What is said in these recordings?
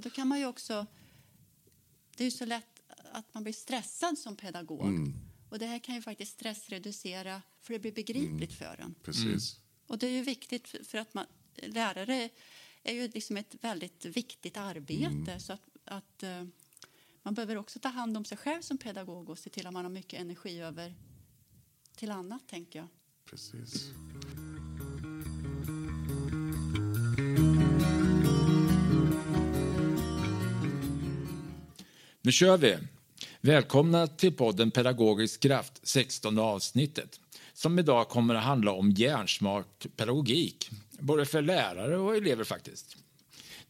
Och då kan man ju också... Det är ju så lätt att man blir stressad som pedagog. Mm. Och det här kan ju faktiskt stressreducera för det blir begripligt för en. Precis. Och det är ju viktigt för- att man, lärare är ju liksom ett väldigt viktigt arbete. Så att, att eh, man behöver också ta hand om sig själv som pedagog och se till att man har mycket energi över till annat, tänker jag. Precis. Nu kör vi! Välkomna till podden Pedagogisk kraft, 16 avsnittet som idag kommer att handla om hjärnsmart pedagogik, både för lärare och elever faktiskt.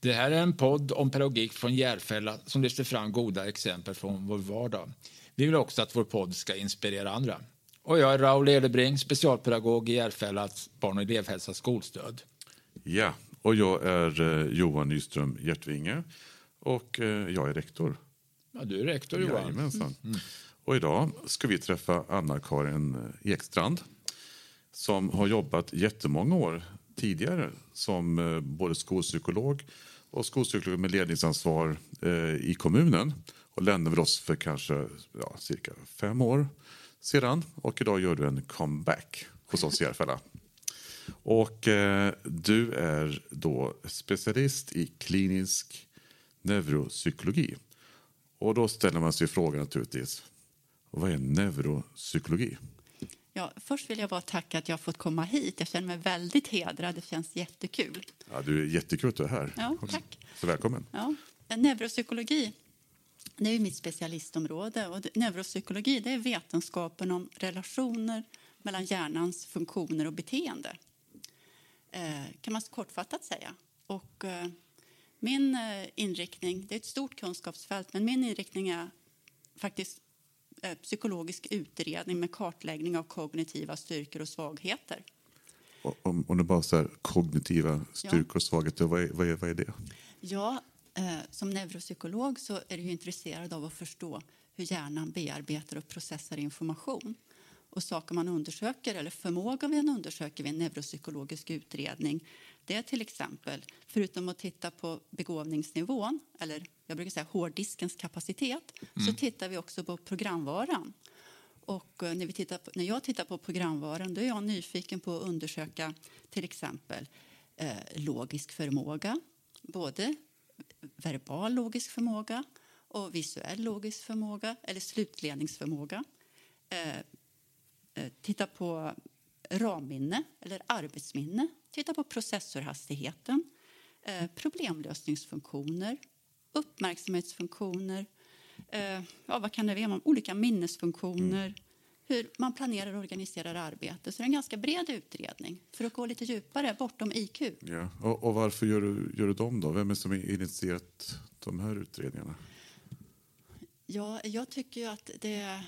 Det här är en podd om pedagogik från Järfälla som lyfter fram goda exempel från vår vardag. Vi vill också att vår podd ska inspirera andra. Och jag är Raoul Edebring, specialpedagog i Järfällas barn och elevhälsa skolstöd. Ja, och jag är eh, Johan Nyström Hjärtvinge och eh, jag är rektor. Ja, du är rektor Johan. Jajamensan. Och idag ska vi träffa Anna-Karin Ekstrand som har jobbat jättemånga år tidigare som eh, både skolpsykolog och skolpsykolog med ledningsansvar eh, i kommunen och lämnade oss för kanske ja, cirka fem år sedan och idag gör du en comeback hos oss i Järfälla. Och eh, du är då specialist i klinisk neuropsykologi. Och då ställer man sig frågan naturligtvis, vad är neuropsykologi? Ja, först vill jag bara tacka att jag har fått komma hit. Jag känner mig väldigt hedrad. Det känns jättekul. Ja, du är jättekul att du är här. Ja, tack. Så välkommen. Ja, neuropsykologi det är mitt specialistområde. Och neuropsykologi det är vetenskapen om relationer mellan hjärnans funktioner och beteende. Eh, kan man kortfattat säga. Och, eh, min eh, inriktning, det är ett stort kunskapsfält, men min inriktning är faktiskt eh, psykologisk utredning med kartläggning av kognitiva styrkor och svagheter. Om, om du bara här, kognitiva styrkor och svagheter, vad är, vad, är, vad är det? Ja, eh, som neuropsykolog så är du intresserad av att förstå hur hjärnan bearbetar och processar information. Och saker man undersöker, eller förmåga vi undersöker vid en neuropsykologisk utredning det är till exempel, förutom att titta på begåvningsnivån, eller jag brukar säga hårddiskens kapacitet, så tittar vi också på programvaran. Och eh, när, vi tittar på, när jag tittar på programvaran då är jag nyfiken på att undersöka till exempel eh, logisk förmåga, både verbal logisk förmåga och visuell logisk förmåga, eller slutledningsförmåga. Eh, titta på ramminne, eller arbetsminne. Titta på processorhastigheten, eh, problemlösningsfunktioner, uppmärksamhetsfunktioner, eh, ja, vad kan det vara? olika minnesfunktioner, hur man planerar och organiserar arbete. Så det är en ganska bred utredning för att gå lite djupare bortom IQ. Ja. Och, och varför gör du, gör du dem då? Vem är det som initierat de här utredningarna? Ja, jag tycker att det är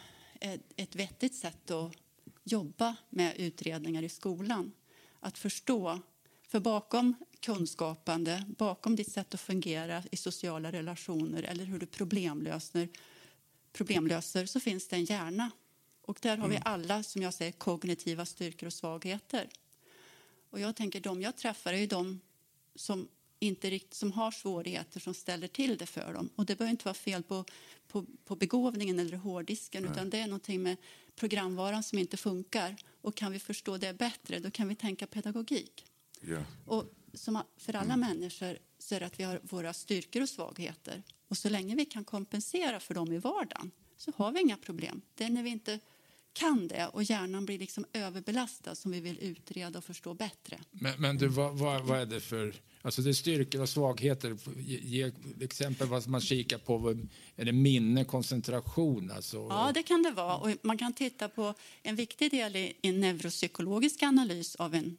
ett vettigt sätt att jobba med utredningar i skolan. Att förstå. För bakom kunskapande, bakom ditt sätt att fungera i sociala relationer eller hur du problemlöser, problemlöser så finns det en hjärna. Och där har vi alla, som jag säger, kognitiva styrkor och svagheter. Och jag tänker, de jag träffar är ju de som inte rikt, som har svårigheter som ställer till det för dem. Och det behöver inte vara fel på, på, på begåvningen eller hårddisken utan det är någonting med programvaran som inte funkar. Och kan vi förstå det bättre, då kan vi tänka pedagogik. Ja. Och som för alla människor så är det att vi har våra styrkor och svagheter. Och så länge vi kan kompensera för dem i vardagen så har vi inga problem. Det är när vi inte kan det och hjärnan blir liksom överbelastad som vi vill utreda och förstå bättre. Men, men du, vad, vad, vad är det för... Alltså det är styrkor och svagheter. Ge, ge exempel vad man kikar på. Är det minne, koncentration? Alltså, Ja, det kan det vara. Och man kan titta på en viktig del i en neuropsykologisk analys av en,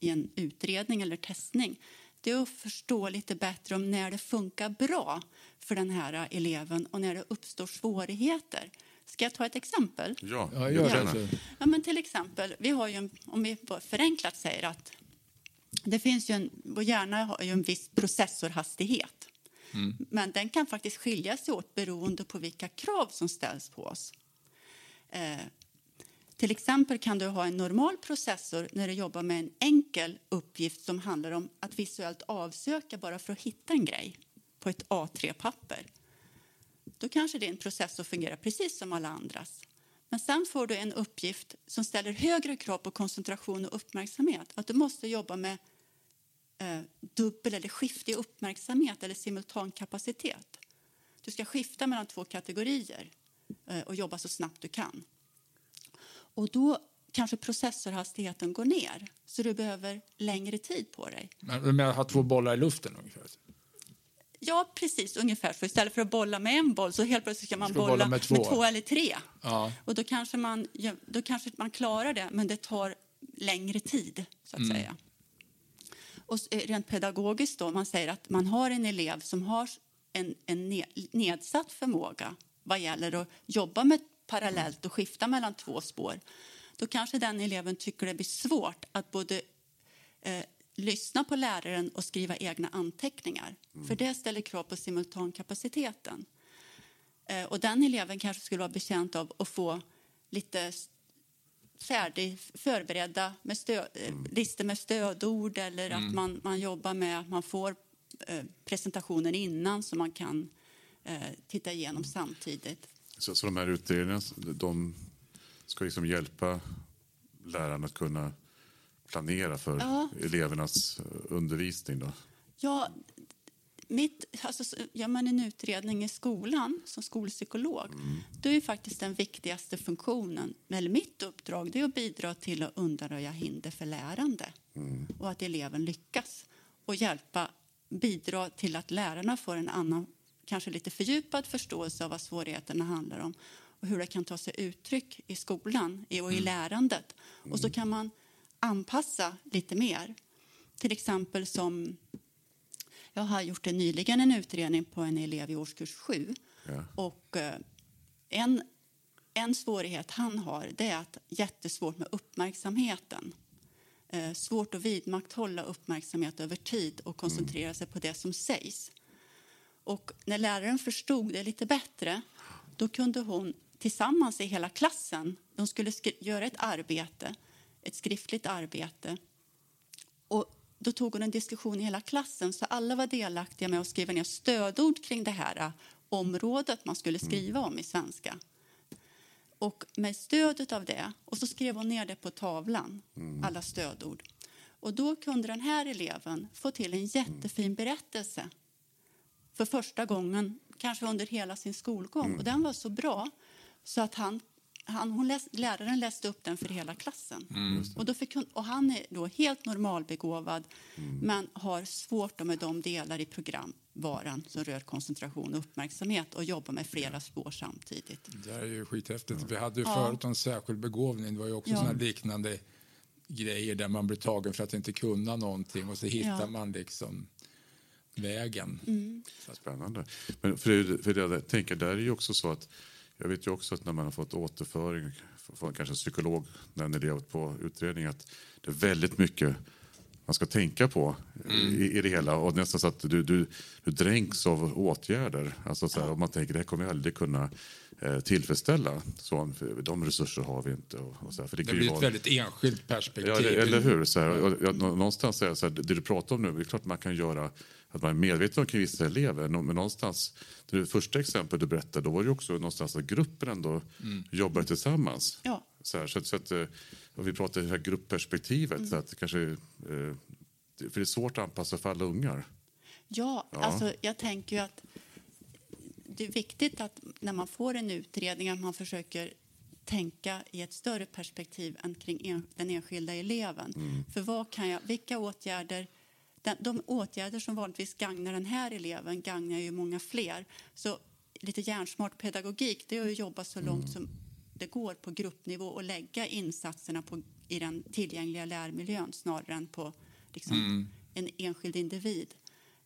i en utredning eller testning. Det är att förstå lite bättre om när det funkar bra för den här eleven och när det uppstår svårigheter. Ska jag ta ett exempel? Ja, Ja, gör gärna. det. Ja, men till exempel, vi har ju en, om vi förenklat säger att det finns ju en, vår hjärna har ju en viss processorhastighet. Men den kan faktiskt skilja sig åt beroende på vilka krav som ställs på oss. Eh, till exempel kan du ha en normal processor när du jobbar med en enkel uppgift som handlar om att visuellt avsöka bara för att hitta en grej. på ett A3-papper. Då kanske din processor fungerar precis som alla andras. Men sen får du en uppgift som ställer högre krav på koncentration och uppmärksamhet. Att du måste jobba med eh, dubbel eller skiftig uppmärksamhet eller simultankapacitet. Du ska skifta mellan två kategorier eh, och jobba så snabbt du kan. Och då kanske processorhastigheten går ner så du behöver längre tid på dig. Men, men ha två bollar i luften ungefär? Ja, precis. Ungefär så. Istället för att bolla med en boll så helt plötsligt ska man Ska bolla, bolla med med, två. två. eller tre. Ja. Och då kanske, man, då kanske man klarar det, men det tar längre tid, så att säga. Och eh, rent pedagogiskt då, man säger att man har en elev som har en, en ne- nedsatt förmåga vad gäller att jobba med parallellt och skifta mellan två spår. Då kanske den eleven tycker det blir svårt att både eh, lyssna på läraren och skriva egna anteckningar. För det ställer krav på simultankapaciteten. Eh, och den eleven kanske skulle vara betjänt av att få lite färdig, förberedda med stö, eh, listor med stödord eller att man, man jobbar med att man får eh, presentationen innan så man kan eh, titta igenom samtidigt. Så, så de här utredningarna de ska liksom hjälpa lärarna att kunna planera för Ja. elevernas eh, undervisning. Då. Ja, mitt, alltså, så- gör man en utredning i skolan som skolpsykolog då är faktiskt den viktigaste funktionen, eller mitt uppdrag, det är att bidra till att undanröja hinder för lärande och att eleven lyckas och hjälpa, bidra till att lärarna får en annan, kanske lite fördjupad förståelse av vad svårigheterna handlar om och hur det kan ta sig uttryck i skolan och i lärandet. Och så kan man anpassa lite mer. Till exempel som jag har gjort en, nyligen en utredning på en elev i årskurs 7. Ja. Och, eh, en, en svårighet han har det är att jättesvårt med uppmärksamheten. Eh, svårt att vidmakthålla uppmärksamhet över tid och koncentrera sig på det som sägs. Och när läraren förstod det lite bättre då kunde hon tillsammans i hela klassen, de skulle göra ett arbete, ett skriftligt arbete och då tog hon en diskussion i hela klassen så alla var delaktiga med att skriva ner stödord kring det här eh, området man skulle skriva om i svenska. Och med stödet av det, och så skrev hon ner det på tavlan, alla stödord. Och då kunde den här eleven få till en jättefin berättelse för första gången, kanske under hela sin skolgång. Och den var så bra så att han, han, hon läs, läraren läste upp den för hela klassen. och, då fick hon, och han är då helt normalbegåvad men har svårt med de delar i programvaran som rör koncentration och uppmärksamhet och jobbar med flera spår samtidigt. Det är ju skithäftigt. Vi hade ju Ja. förut en särskild begåvning. Det var ju också Ja. liknande grejer där man blir tagen för att inte kunna någonting och så hittar Ja. man liksom vägen. Mm. Spännande. Men för, för det, jag tänker, där är ju också så att jag vet ju också att när man har fått återföring från kanske en psykolog när en elev på utredning att det är väldigt mycket man ska tänka på i, i det hela och nästan så att du, du, du dränks av åtgärder. Alltså så här, man tänker det här kommer jag aldrig kunna eh, tillfredsställa. Så, för de resurser har vi inte. Och, och så här, för det, Det blir ett vara- väldigt enskilt perspektiv. Ja, det, eller hur? Så här, och nå- någonstans är så här, det du pratar om nu, det är klart man kan göra att man är medveten om vissa elever. Men någonstans, det första exemplet du berättade, då var det ju också någonstans att gruppen ändå jobbar tillsammans. Ja. Så, här, så, att, så att, eh, och vi pratar det här gruppperspektivet, så att det kanske, eh, för det är svårt att anpassa för alla ungar. Ja, alltså jag tänker ju att det är viktigt att när man får en utredning att man försöker tänka i ett större perspektiv än kring en, den enskilda eleven. För vad kan jag, vilka åtgärder de åtgärder som vanligtvis gagnar den här eleven gagnar ju många fler. Så lite hjärnsmart pedagogik det är att jobba så långt som det går på gruppnivå och lägga insatserna på, i den tillgängliga lärmiljön snarare än på liksom, en enskild individ.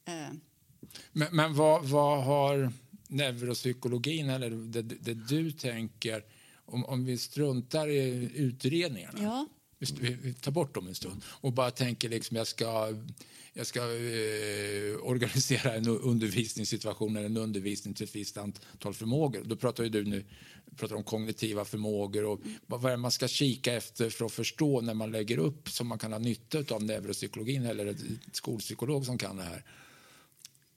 Eh, Men, men vad, vad har neuropsykologin, eller det, det du tänker, om, om vi struntar i utredningarna, Ja vi, vi, tar bort dem en stund och bara tänker liksom jag ska, jag ska eh, organisera en undervisningssituation eller en undervisning till ett visst antal förmågor. Då pratar ju du nu pratar om kognitiva förmågor och vad, är det man ska kika efter för att förstå när man lägger upp som man kan ha nytta av neuropsykologin eller ett skolpsykolog som kan det här.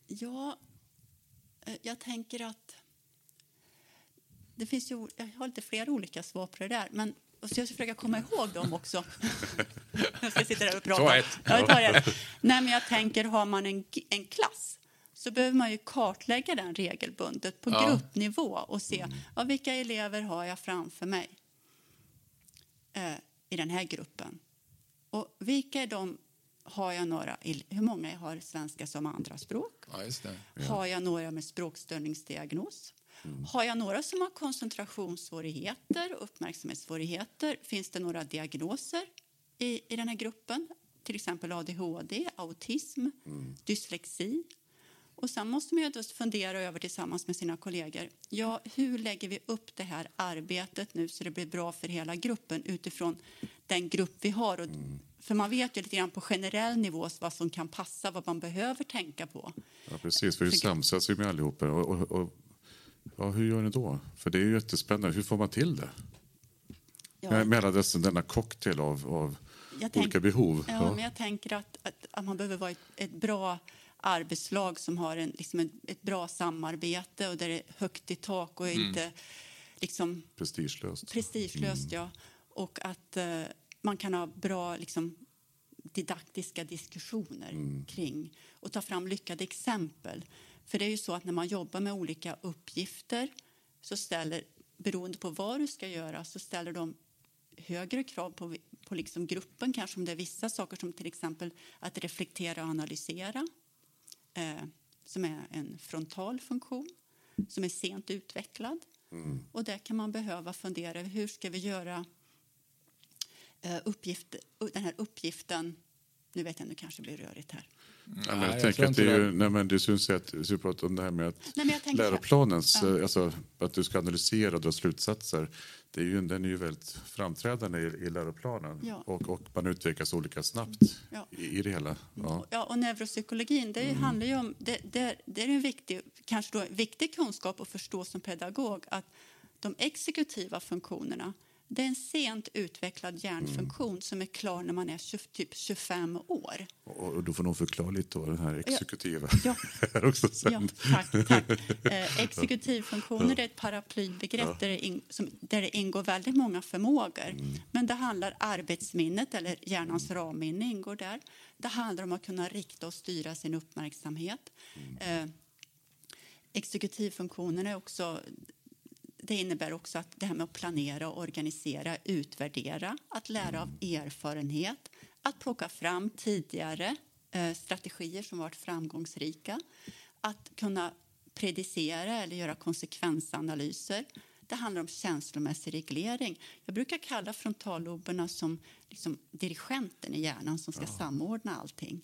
Ja, eh, Jag tänker att det finns ju, jag har lite flera olika svar på det där. Men och så jag ska försöka komma ihåg dem också. jag ska sitta där och prata. Ta ett. Ja, ett. Nej, men jag tänker, har man en, en klass så behöver man ju kartlägga den regelbundet på Ja. gruppnivå och se ja, vilka elever har jag framför mig eh, i den här gruppen. Och vilka är de, har jag några, hur många har svenska som andraspråk? Ja, det. Har jag några med språkstörningsdiagnos? Har jag några som har koncentrationssvårigheter och uppmärksamhetssvårigheter? Finns det några diagnoser i, i den här gruppen? Till exempel ADHD, autism, dyslexi. Och sen måste man ju fundera över tillsammans med sina kollegor. Ja, hur lägger vi upp det här arbetet nu så det blir bra för hela gruppen utifrån den grupp vi har? Och, För man vet ju lite grann på generell nivå vad som kan passa, vad man behöver tänka på. Ja, precis. För vi samsas ju med allihopa. Och, och, och, ja, hur gör ni då? För det är ju jättespännande. Hur får man till det? Ja. Dessa, denna cocktail av, av tänk- olika behov. Ja, men jag tänker att, att, att man behöver vara ett, ett bra arbetslag som har en, liksom ett, ett bra samarbete och där det är högt i tak och inte liksom Prestigelöst. prestigelöst. Ja. Och att eh, man kan ha bra liksom, didaktiska diskussioner kring och ta fram lyckade exempel. För det är ju så att när man jobbar med olika uppgifter så ställer, beroende på vad du ska göra, så ställer de högre krav på, på liksom gruppen, kanske om det är vissa saker som till exempel att reflektera och analysera, eh, som är en frontal funktion, som är sent utvecklad. Och där kan man behöva fundera över hur ska vi göra eh, uppgift, den här uppgiften... Nu vet jag, nu kanske det blir rörigt här. Ja, jag jag tänker att det är ju, nej, men det syns ju att, du pratar om det här med att Nej, läroplanens, Ja. alltså att du ska analysera och dra slutsatser, det är ju, den är ju väldigt framträdande i, i läroplanen. Ja. Och, och man utvecklas olika snabbt Ja. i, i det hela. Ja. Ja, och neuropsykologin, det handlar ju om... Det, det, det är en viktig, kanske då, viktig kunskap att förstå som pedagog att de exekutiva funktionerna det är en sent utvecklad hjärnfunktion som är klar när man är 20, typ 25 år. Och, då får nog förklara lite vad den här exekutiva Ja. är också Ja, sen. tack. tack. Eh, exekutivfunktioner är ett paraplybegrepp där, det in, som, där det ingår väldigt många förmågor. Men det handlar arbetsminnet, eller hjärnans ramminne ingår där. Det handlar om att kunna rikta och styra sin uppmärksamhet. Eh, exekutivfunktionen är också det innebär också att det här med att planera, och organisera, utvärdera, att lära av erfarenhet, att plocka fram tidigare eh, strategier som varit framgångsrika, att kunna predicera eller göra konsekvensanalyser. Det handlar om känslomässig reglering. Jag brukar kalla frontalloberna som liksom dirigenten i hjärnan som ska samordna allting.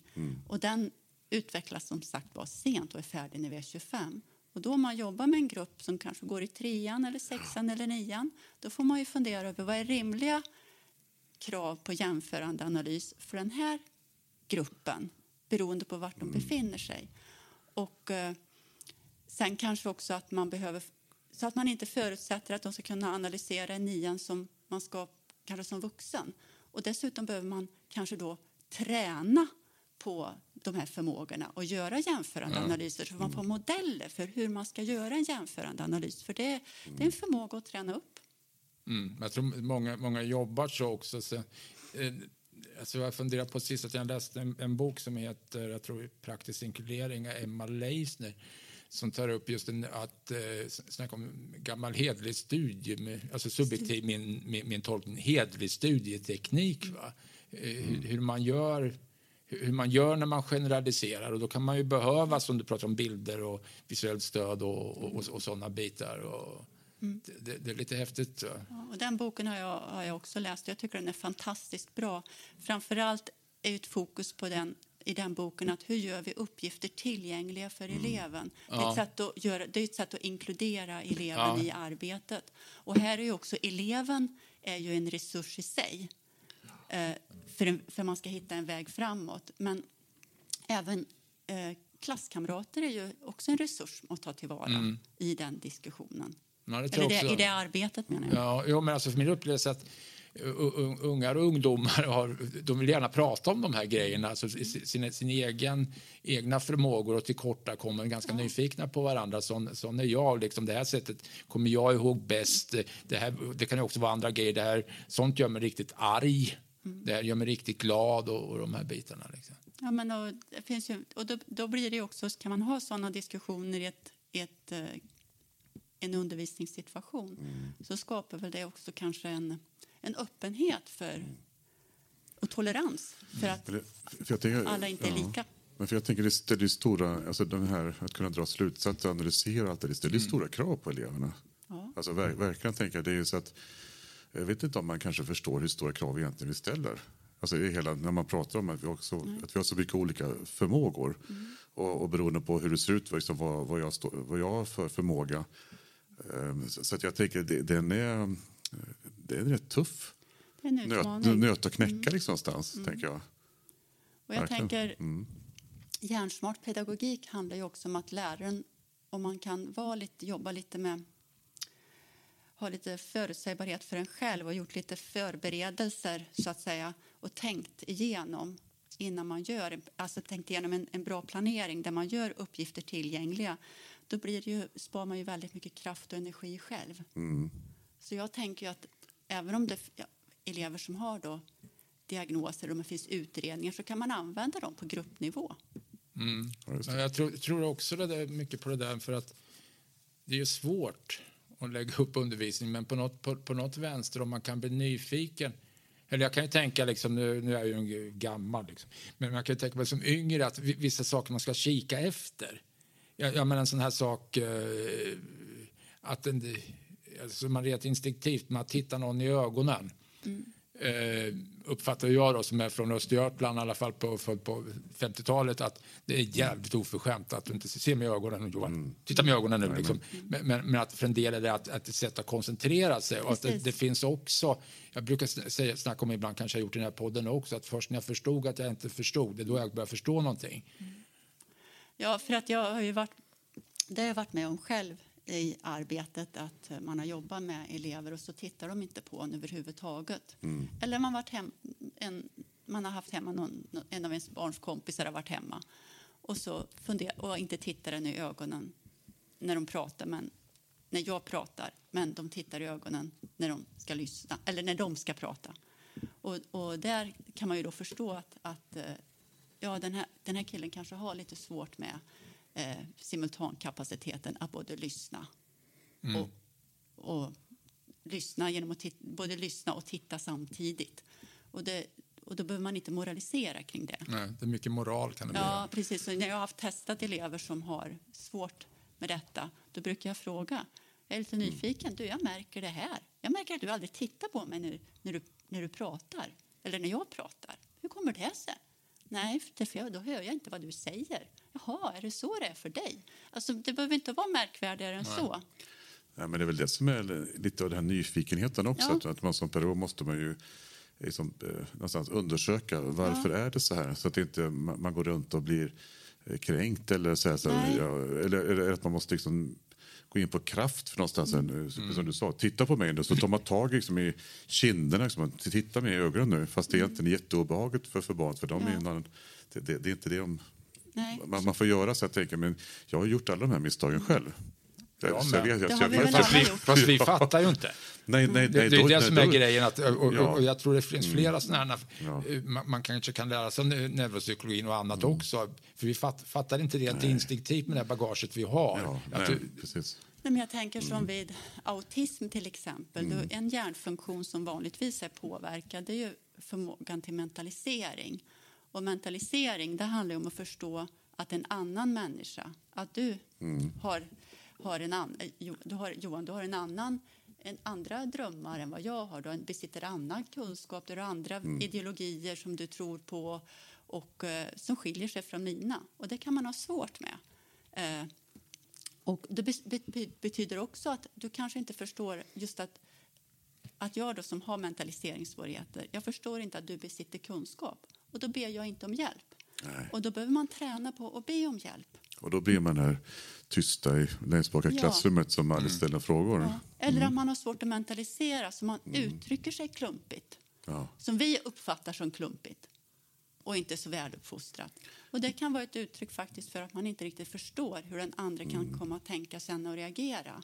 Och den utvecklas som sagt var sent och är färdig när vi är 25. Och då om man jobbar med en grupp som kanske går i trean, eller sexan eller nian då får man ju fundera över vad är rimliga krav på jämförande analys för den här gruppen beroende på vart de befinner sig. Och eh, sen kanske också att man behöver så att man inte förutsätter att de ska kunna analysera nian som man ska kanske som vuxen. Och dessutom behöver man kanske då träna på de här förmågorna och göra jämförande analyser så man får modeller för hur man ska göra en jämförande analys. För det, det är en förmåga att träna upp. Mm. Jag tror många, många jobbar så också. Så, eh, alltså jag funderar på sist att jag läste en, en bok som heter jag tror, Praktisk inkludering av Emma Leisner som tar upp just en, att eh, snacka om gammal hedlig studie, med, alltså subjektiv, min, min, min tolkning, hedlig studieteknik. Va? Eh, hur, hur man gör hur man gör när man generaliserar. Och Då kan man ju behöva, som du pratar om, bilder och visuellt stöd och, och, och, och sådana bitar. Och det, det, det är lite häftigt. Ja, och den boken har jag, har jag också läst. Jag tycker den är fantastiskt bra. Framförallt är ett fokus på den i den boken att hur gör vi uppgifter tillgängliga för eleven. Det, är ett sätt att göra, det är ett sätt att inkludera eleven Ja. i arbetet. Och här är ju också eleven är ju en resurs i sig för, en, för man ska hitta en väg framåt. Men även eh, klasskamrater är ju också en resurs att ta tillvara i den diskussionen. Ja, det Eller det, i det arbetet menar jag. Ja, jo, men alltså för min upplevelse att ungar och ungdomar har, de vill gärna prata om de här grejerna, alltså sin, sin egen, egna förmågor och tillkortakommanden, ganska ja. nyfikna på varandra. Sån, sån är jag. Liksom, det här sättet kommer jag ihåg bäst. Det, här, det kan också vara andra grejer. Det här, sånt gör mig riktigt arg. Mm. Det här gör mig riktigt glad och, och de här bitarna. Liksom. Ja, men och, det finns ju, och då, då blir det också, kan man ha såna diskussioner i ett, ett eh, en undervisningssituation mm. så skapar väl det också kanske en, en öppenhet för mm. och tolerans för att för för tänker, alla inte ja. är lika. Men för jag tänker det, det är stora, alltså den här att kunna dra slutsatser, analysera allt det, det är mm. stora krav på eleverna. Ja. Alltså ver, verkligen tänker det är så att jag vet inte om man kanske förstår hur stora krav egentligen vi ställer. Alltså hela, när man pratar om att vi, också, att vi har så mycket olika förmågor mm. och, och beroende på hur det ser ut, liksom vad, vad, jag stå, vad jag har för förmåga Ehm, så att jag tänker det, den är, det är rätt tuff nöt, nöt att knäcka mm. liksom någonstans. Mm. Tänker jag. Och jag Verkligen. tänker, mm. Hjärnsmart pedagogik handlar ju också om att läraren, om man kan vara lite, jobba lite med ha lite förutsägbarhet för en själv och gjort lite förberedelser så att säga och tänkt igenom innan man gör, alltså tänkt igenom en, en bra planering där man gör uppgifter tillgängliga då blir ju, spar man ju väldigt mycket kraft och energi själv. Mm. Så jag tänker att även om det ja, elever som har då diagnoser och det finns utredningar så kan man använda dem på gruppnivå. Mm. Jag tror, tror, också det där, mycket på det där för att det är svårt och lägga upp undervisning men på något, på, på något vänster om man kan bli nyfiken eller jag kan ju tänka, liksom, nu, nu är jag ju gammal, liksom. men man kan ju tänka mig som yngre att vissa saker man ska kika efter. Jag, jag menar en sån här sak eh, att en, alltså man rent instinktivt, man tittar någon i ögonen. Mm. Eh, uppfattar jag då, som är från Östergötland, i alla fall på, på 50-talet, att det är jävligt oförskämt att du inte ser i ögonen, Johan. Mm. Titta i ögonen nu. Liksom. Men, men, men, att för en del är det att, att ett sätt att koncentrera sig. Och att det, det, finns också, jag brukar säga, snacka om ibland, kanske jag gjort i den här podden också, att först när jag förstod att jag inte förstod, det är då jag började förstå någonting. Mm. Ja, för att jag har ju varit, det har jag varit med om själv i arbetet att man har jobbat med elever och så tittar de inte på en överhuvudtaget. Mm. Eller man, varit hem, en, man har haft hemma någon, en av ens barns kompisar har varit hemma och så funder, och inte tittar den i ögonen när de pratar, men när jag pratar, men de tittar i ögonen när de ska lyssna eller när de ska prata. Och, och där kan man ju då förstå att, att eh, ja, den, här, den här killen kanske har lite svårt med eh, simultankapaciteten att både lyssna mm. och, och lyssna genom att titta, både lyssna och titta samtidigt. Och, det, och då behöver man inte moralisera kring det. Nej, det är mycket moral kan det bli. Ja, precis. Så när jag har haft testat elever som har svårt med detta, då brukar jag fråga. Jag är lite mm. nyfiken. Du, jag märker det här. Jag märker att du aldrig tittar på mig nu, när, du, när du pratar. Eller när jag pratar. Hur kommer det sig? Nej, för då hör jag inte vad du säger. Jaha, är det så det är för dig? Alltså, det behöver inte vara märkvärdigare än Nej. så. Ja, men det är väl det som är lite av den här nyfikenheten också. Ja. Att man som pedagog måste man ju liksom, eh, någonstans undersöka varför ja. är det så här. Så att inte man, man går runt och blir eh, kränkt eller så, här, så här, ja, eller, eller, att man måste liksom gå in på kraft för någonstans. Mm. Som du sa, titta på mig nu. Så tar man tag liksom, i kinderna. Liksom, titta mig i ögonen nu. Fast det är egentligen jätteobehagligt för, för barn. För de ja. är, det, det, det, är inte det de, man, man, får göra så. Jag, tänker, men jag har gjort alla de här misstagen själv. Ja, men, vet, jag, jag, fast, vi, fast vi fattar ju inte. Nej, nej, nej, det, det är det som är grejen. Att, och, ja. och, jag tror det finns flera mm. sådana ja. man, man, kanske kan lära sig neuropsykologin och annat mm. också. För vi fatt, fattar inte rent instinktivt med det bagaget vi har. Ja, nej, precis. Nej, men jag tänker som mm. vid autism till exempel. Mm. En hjärnfunktion som vanligtvis är påverkad är ju förmågan till mentalisering. Och mentalisering det handlar om att förstå att en annan människa, att du mm. har, har en an, eh, du har, Johan, du har en annan en andra drömmar än vad jag har. Du besitter annan kunskap, du har andra mm. ideologier som du tror på och eh, som skiljer sig från mina. Och det kan man ha svårt med. Eh, och det betyder också att du kanske inte förstår just att, att jag då som har mentaliseringssvårigheter, jag förstår inte att du besitter kunskap och då ber jag inte om hjälp. Nej. Och då behöver man träna på att be om hjälp. Och då blir man här tysta i längst bak i Ja. klassrummet som aldrig ställer frågor. Ja. Eller att man har svårt att mentalisera, så man uttrycker sig klumpigt. Ja. Som vi uppfattar som klumpigt och inte så väluppfostrat. Och det kan vara ett uttryck faktiskt för att man inte riktigt förstår hur den andra kan komma att tänka, känna och reagera.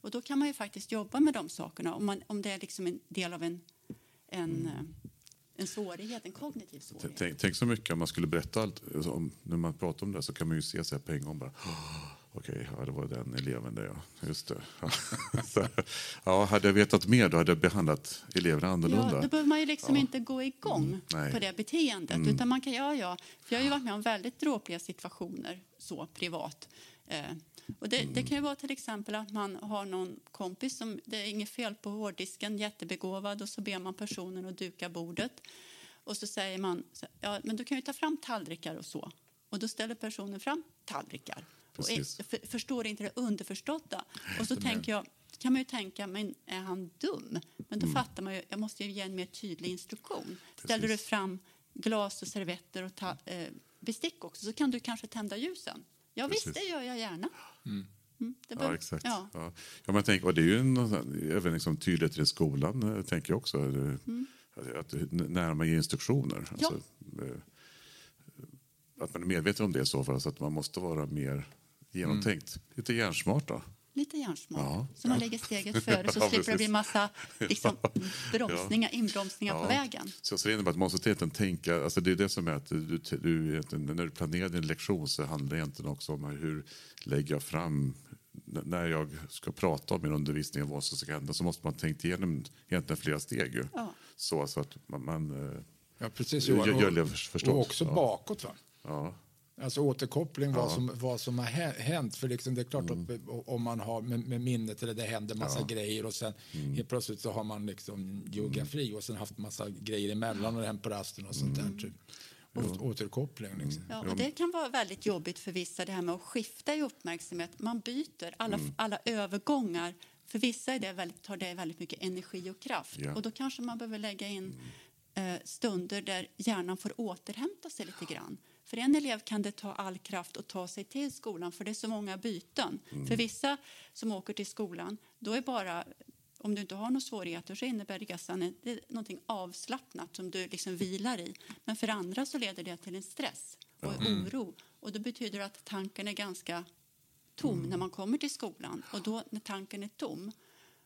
Och då kan man ju faktiskt jobba med de sakerna om, man, om det är liksom en del av en, en, eh, en svårighet, en kognitiv svårighet. Tänk, tänk så mycket om man skulle berätta allt. alltså, Om, när man pratar om det så kan man ju se här på en gång bara. Okej, ja, det var den eleven där ja. Just det. så, ja, hade jag vetat mer då hade jag behandlat eleverna annorlunda. Ja, då behöver man ju liksom inte gå igång nej. på det beteendet. Utan man kan, ja, ja. För jag har ju varit med om väldigt dråpliga situationer så privat. Eh, och det, det kan ju vara till exempel att man har någon kompis som det är inget fel på hårddisken, jättebegåvad och så ber man personen att duka bordet. Och så säger man, ja men du kan ju ta fram tallrikar och så. Och då ställer personen fram tallrikar. Och Precis. för, förstår inte det underförstådda. Och så tänker jag, kan man ju tänka, men är han dum? Men då fattar man ju, jag måste ju ge en mer tydlig instruktion. Ställer du Precis. fram glas och servetter och ta, eh, bestick också så kan du kanske tända ljusen. Ja visst, det gör jag gärna. Mm, det Ja, bör- exakt. Ja. Ja. Ja. men tänk, och det är ju en, även liksom tydlighet i skolan, eh, tänker jag också. Mm. Att, att, när man ger instruktioner. Ja. Alltså, eh, att man är medveten om det i så fall, så att man måste vara mer genomtänkt. Lite hjärnsmart då. Lite hjärnsmart. Ja. Så man lägger steget före så Ja, slipper det bli massa liksom, bromsningar, inbromsningar på Ja. vägen. Så, så det innebär att man måste egentligen tänka, alltså det är det som är att du, du, när du planerar din lektion så handlar det egentligen också om hur lägger jag fram, när jag ska prata om min undervisning och vad som ska hända så måste man tänka igenom egentligen flera steg ju. Ja. Så, så att man, man eh, Ja, precis. Gör- Johan. gör Och, det förstås. och också Ja. bakåt. Va? ja, Alltså återkoppling, vad, Ja. som, vad som har hä- hänt. För liksom det är klart att om man har med, med minnet eller det händer massa grejer och sen helt plötsligt så har man liksom geografi och sen haft massa grejer emellan och hänt på rasten och sånt där. Typ. Å- Återkoppling liksom. Ja, och det kan vara väldigt jobbigt för vissa det här med att skifta i uppmärksamhet. Man byter alla, alla övergångar. För vissa är det väldigt, tar det väldigt mycket energi och kraft. Ja. Och då kanske man behöver lägga in eh, stunder där hjärnan får återhämta sig lite grann. För en elev kan det ta all kraft att ta sig till skolan för det är så många byten. För vissa som åker till skolan, då är bara om du inte har några svårigheter så innebär resan det är någonting avslappnat som du liksom vilar i. Men för andra så leder det till en stress och en oro. Och det betyder att tanken är ganska tom när man kommer till skolan. Och då när tanken är tom,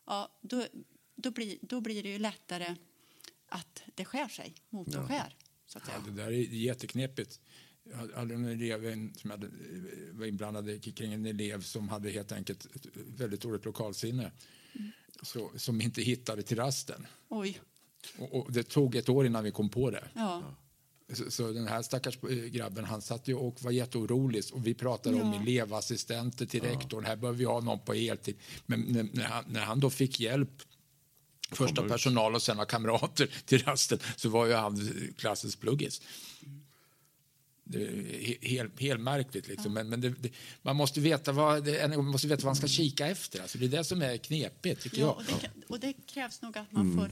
ja, då, då, blir, då blir det ju lättare att det skär sig, motorn skär. Så att säga. Ja, det där är jätteknepigt. Jag hade en elev som hade, var inblandad kring en elev som hade helt enkelt ett väldigt dåligt lokalsinne. Så, som inte hittade till rasten. Oj, Och, och det tog ett år innan vi kom på det. ja. Så, så den här stackars eh, grabben han satt ju och var jätteorolig och vi pratade om Ja. elevassistenter till rektorn. Här behöver vi ha någon på heltid. Men när, när, han, när han då fick hjälp först av personal och sen av kamrater till rasten så var ju han klassens pluggis. Det är he- helt, helt märkligt. Liksom. Men, men det, det, man måste veta vad, det, man måste veta vad man ska kika efter. Alltså, det är det som är knepigt, tycker Ja, jag. och det, och det krävs nog att man får...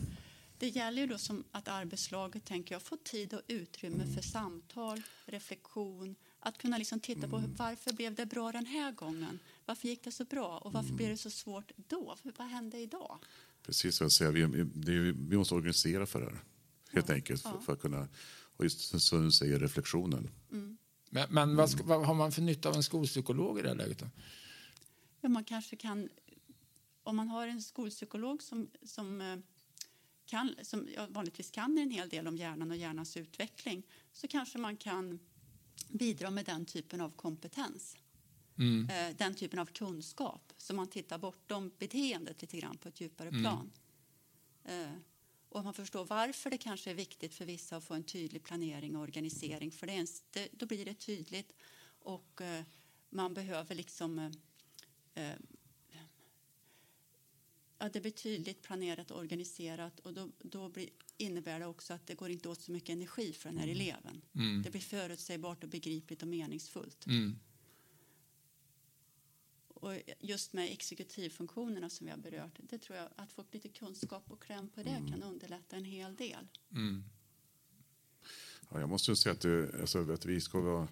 Det gäller ju då som att arbetslaget tänker jag, får tid och utrymme för samtal, reflektion, att kunna liksom titta på varför blev det bra den här gången? Varför gick det så bra och varför blev det så svårt då? Vad hände idag? precis vad jag säger. Vi, det är, ju- vi måste organisera för det här. Helt enkelt. För, för att kunna, och just som du säger, reflektionen. Men, men vad, vad har man för nytta av en skolpsykolog i det här läget? Då? Ja, man kanske kan, om man har en skolpsykolog som, som, eh, kan, som vanligtvis kan en hel del om hjärnan och hjärnans utveckling så kanske man kan bidra med den typen av kompetens. Eh, Den typen av kunskap, så man tittar bortom beteendet lite grann på ett djupare plan. Eh, Och man förstår varför det kanske är viktigt för vissa att få en tydlig planering och organisering. För det är en, det, då blir det tydligt och eh, man behöver liksom eh, eh, ja, det blir tydligt planerat och organiserat och då, då blir, innebär det också att det går inte åt så mycket energi för den här eleven. Det blir förutsägbart och begripligt och meningsfullt. Mm. Och just med exekutivfunktionerna som vi har berört, det tror jag att få lite kunskap och kläm på det kan underlätta en hel del. Mm. Ja, jag måste ju säga att, det, alltså, att, vi ska vara,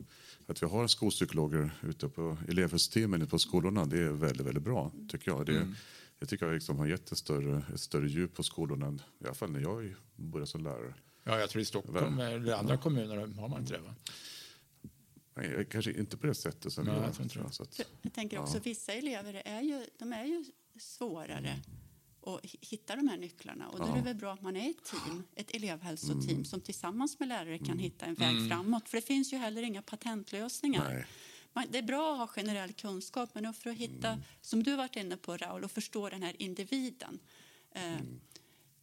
att vi har skolpsykologer ute på elevhälsoteamen på skolorna. Det är väldigt, väldigt bra tycker jag. Det, Mm. det tycker jag liksom har gett ett större, ett större djup på skolorna. I alla fall när jag började som lärare. Ja, jag tror i Stockholm eller andra kommuner har man inte det. Va? Nej, kanske inte på det sättet. Som Nej, jag, jag tror inte det. Så att, Jag tänker också vissa elever är ju, de är ju svårare att hi- hitta de här nycklarna. Och då är det väl bra att man är ett team, ett elevhälsoteam som tillsammans med lärare kan hitta en väg framåt. För det finns ju heller inga patentlösningar. Nej. Man, det är bra att ha generell kunskap, men för att hitta, som du varit inne på Raul, och förstå den här individen eh,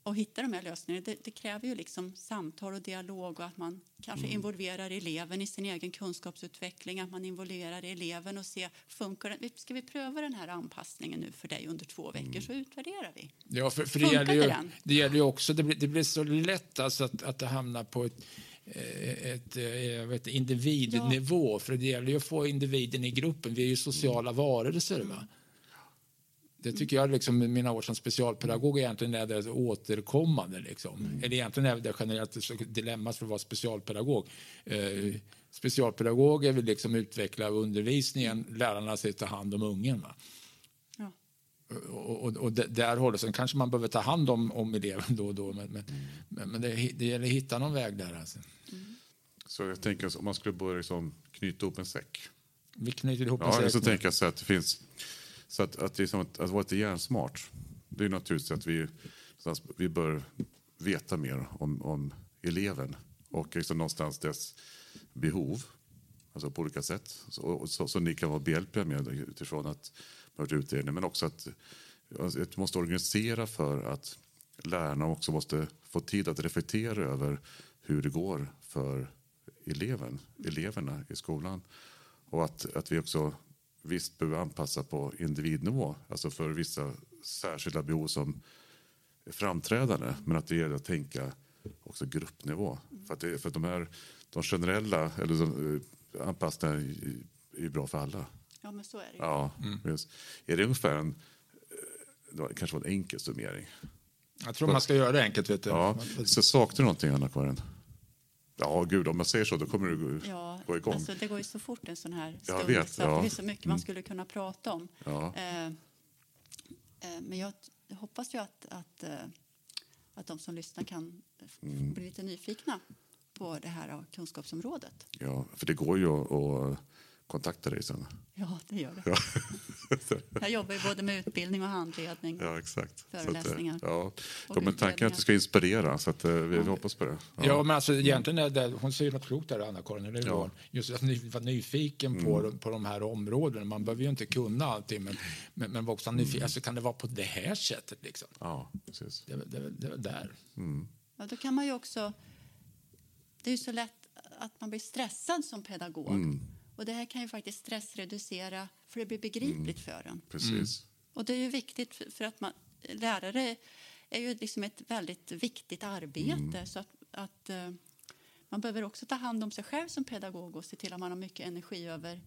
och hitta de här lösningarna, det, det kräver ju liksom samtal och dialog och att man kanske involverar eleven i sin egen kunskapsutveckling, att man involverar eleven och ser, funkar den? Ska vi pröva den här anpassningen nu för dig under två veckor så utvärderar vi. Ja, för, för det, gäller ju, den? det gäller ju också, det blir, det blir så lätt alltså att, att det hamnar på ett, eh, ett, eh, jag vet, individnivå. För det gäller ju att få individen i gruppen. Vi är ju sociala varelser. Va? Det tycker jag, liksom, mina år som specialpedagog, egentligen är det återkommande. Liksom. Eller egentligen är det generellt ett dilemma för att vara specialpedagog. Eh, specialpedagoger vill liksom utveckla undervisningen, lärarna ska ta hand om ungen. Va? Ja. och, och, och där håller sen kanske man behöver ta hand om, om eleven då och då. Men, men, men, men det, det gäller att hitta någon väg där. Alltså. så jag tänker att om man skulle börja liksom knyta ihop en säck. Vi knyter ihop en Ja, säck så tänker jag så att det finns... Så att, att, liksom att, att vara lite hjärnsmart, det är naturligtvis att vi, vi bör veta mer om, om eleven och liksom någonstans dess behov, alltså på olika sätt. Så, så, så ni kan vara behjälpliga med utifrån att man har gjort utredning, men också att, alltså, att vi måste organisera för att lärarna också måste få tid att reflektera över hur det går för eleven, eleverna i skolan. Och att, att vi också visst behöver anpassa på individnivå, alltså för vissa särskilda behov som är framträdande, men att det gäller att tänka också gruppnivå. För att, det, för att de här de generella eller de, eh, anpassningarna är, är bra för alla. ja, men så är det ju. Ja, just. Är det ungefär en, eh, det var- kanske var en enkel summering? Jag tror man ska göra det enkelt. Vet du. Ja, så saknar du någonting Anna-Karin? Ja, gud, om jag säger så då kommer du gå, Ja, gå igång. alltså, det går ju så fort en sån här Jag stund vet, så ja. det finns så mycket man skulle kunna prata om. Ja. Eh, eh, men jag hoppas ju att, att, eh, att de som lyssnar kan Mm. bli lite nyfikna på det här av kunskapsområdet. Ja, för det går ju att kontakta dig sen. Ja, det gör det. Ja, Jag jobbar ju både med utbildning och handledning. ja exakt. Så att, eh, Föreläsningar. ja. Och Ja, men tanken är att det ska inspirera, så att, eh, vi, vi hoppas på det. Ja, men alltså, egentligen är det, hon säger något klokt där, Anna-Karin. Eller hur? Ja. Mm. Just att ny, vara nyfiken på, på de här områdena. Man behöver ju inte kunna allting, men, men, men också Mm. nyfiken. Alltså, kan det vara på det här sättet? Liksom? ja precis. Det, det, det där. Ja, då kan man ju också... Det är ju så lätt att man blir stressad som pedagog. Mm. Och det här kan ju faktiskt stressreducera, för det blir begripligt för en. precis. Och det är ju viktigt för, för att man, lärare är ju liksom ett väldigt viktigt arbete. Mm. Så att, att eh, man behöver också ta hand om sig själv som pedagog och se till att man har mycket energi över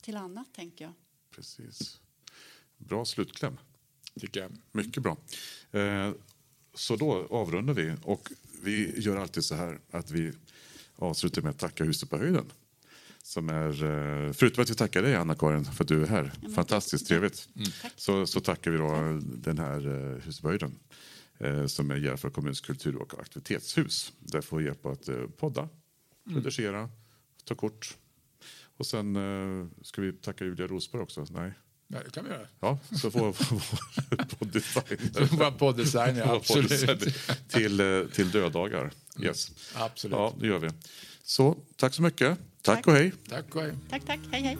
till annat, tänker jag. precis. Bra slutkläm. Tycker jag. Mycket bra. Eh, så då avrundar vi. Och vi gör alltid så här att vi avslutar med att tacka Huset på höjden. Som är, eh, förutom att vi tackar dig Anna-Karin för att du är här. men Fantastiskt tack. trevligt. Tack. Så, så tackar vi då den här eh, höjden. Eh, som är Järfälla kommuns kultur och aktivitetshus. Där får vi hjälp att podda, redigera, ta kort. Och sen ska vi tacka Julia Rosberg också. Nej. Ja, det kan vi göra. Ja, så får vår vår absolut. till, till dödagar. Yes. absolut. Ja, det gör vi. Så tack så mycket. Tack, Tack. och hej. Tack och hej. Tack, tack. Hej, hej.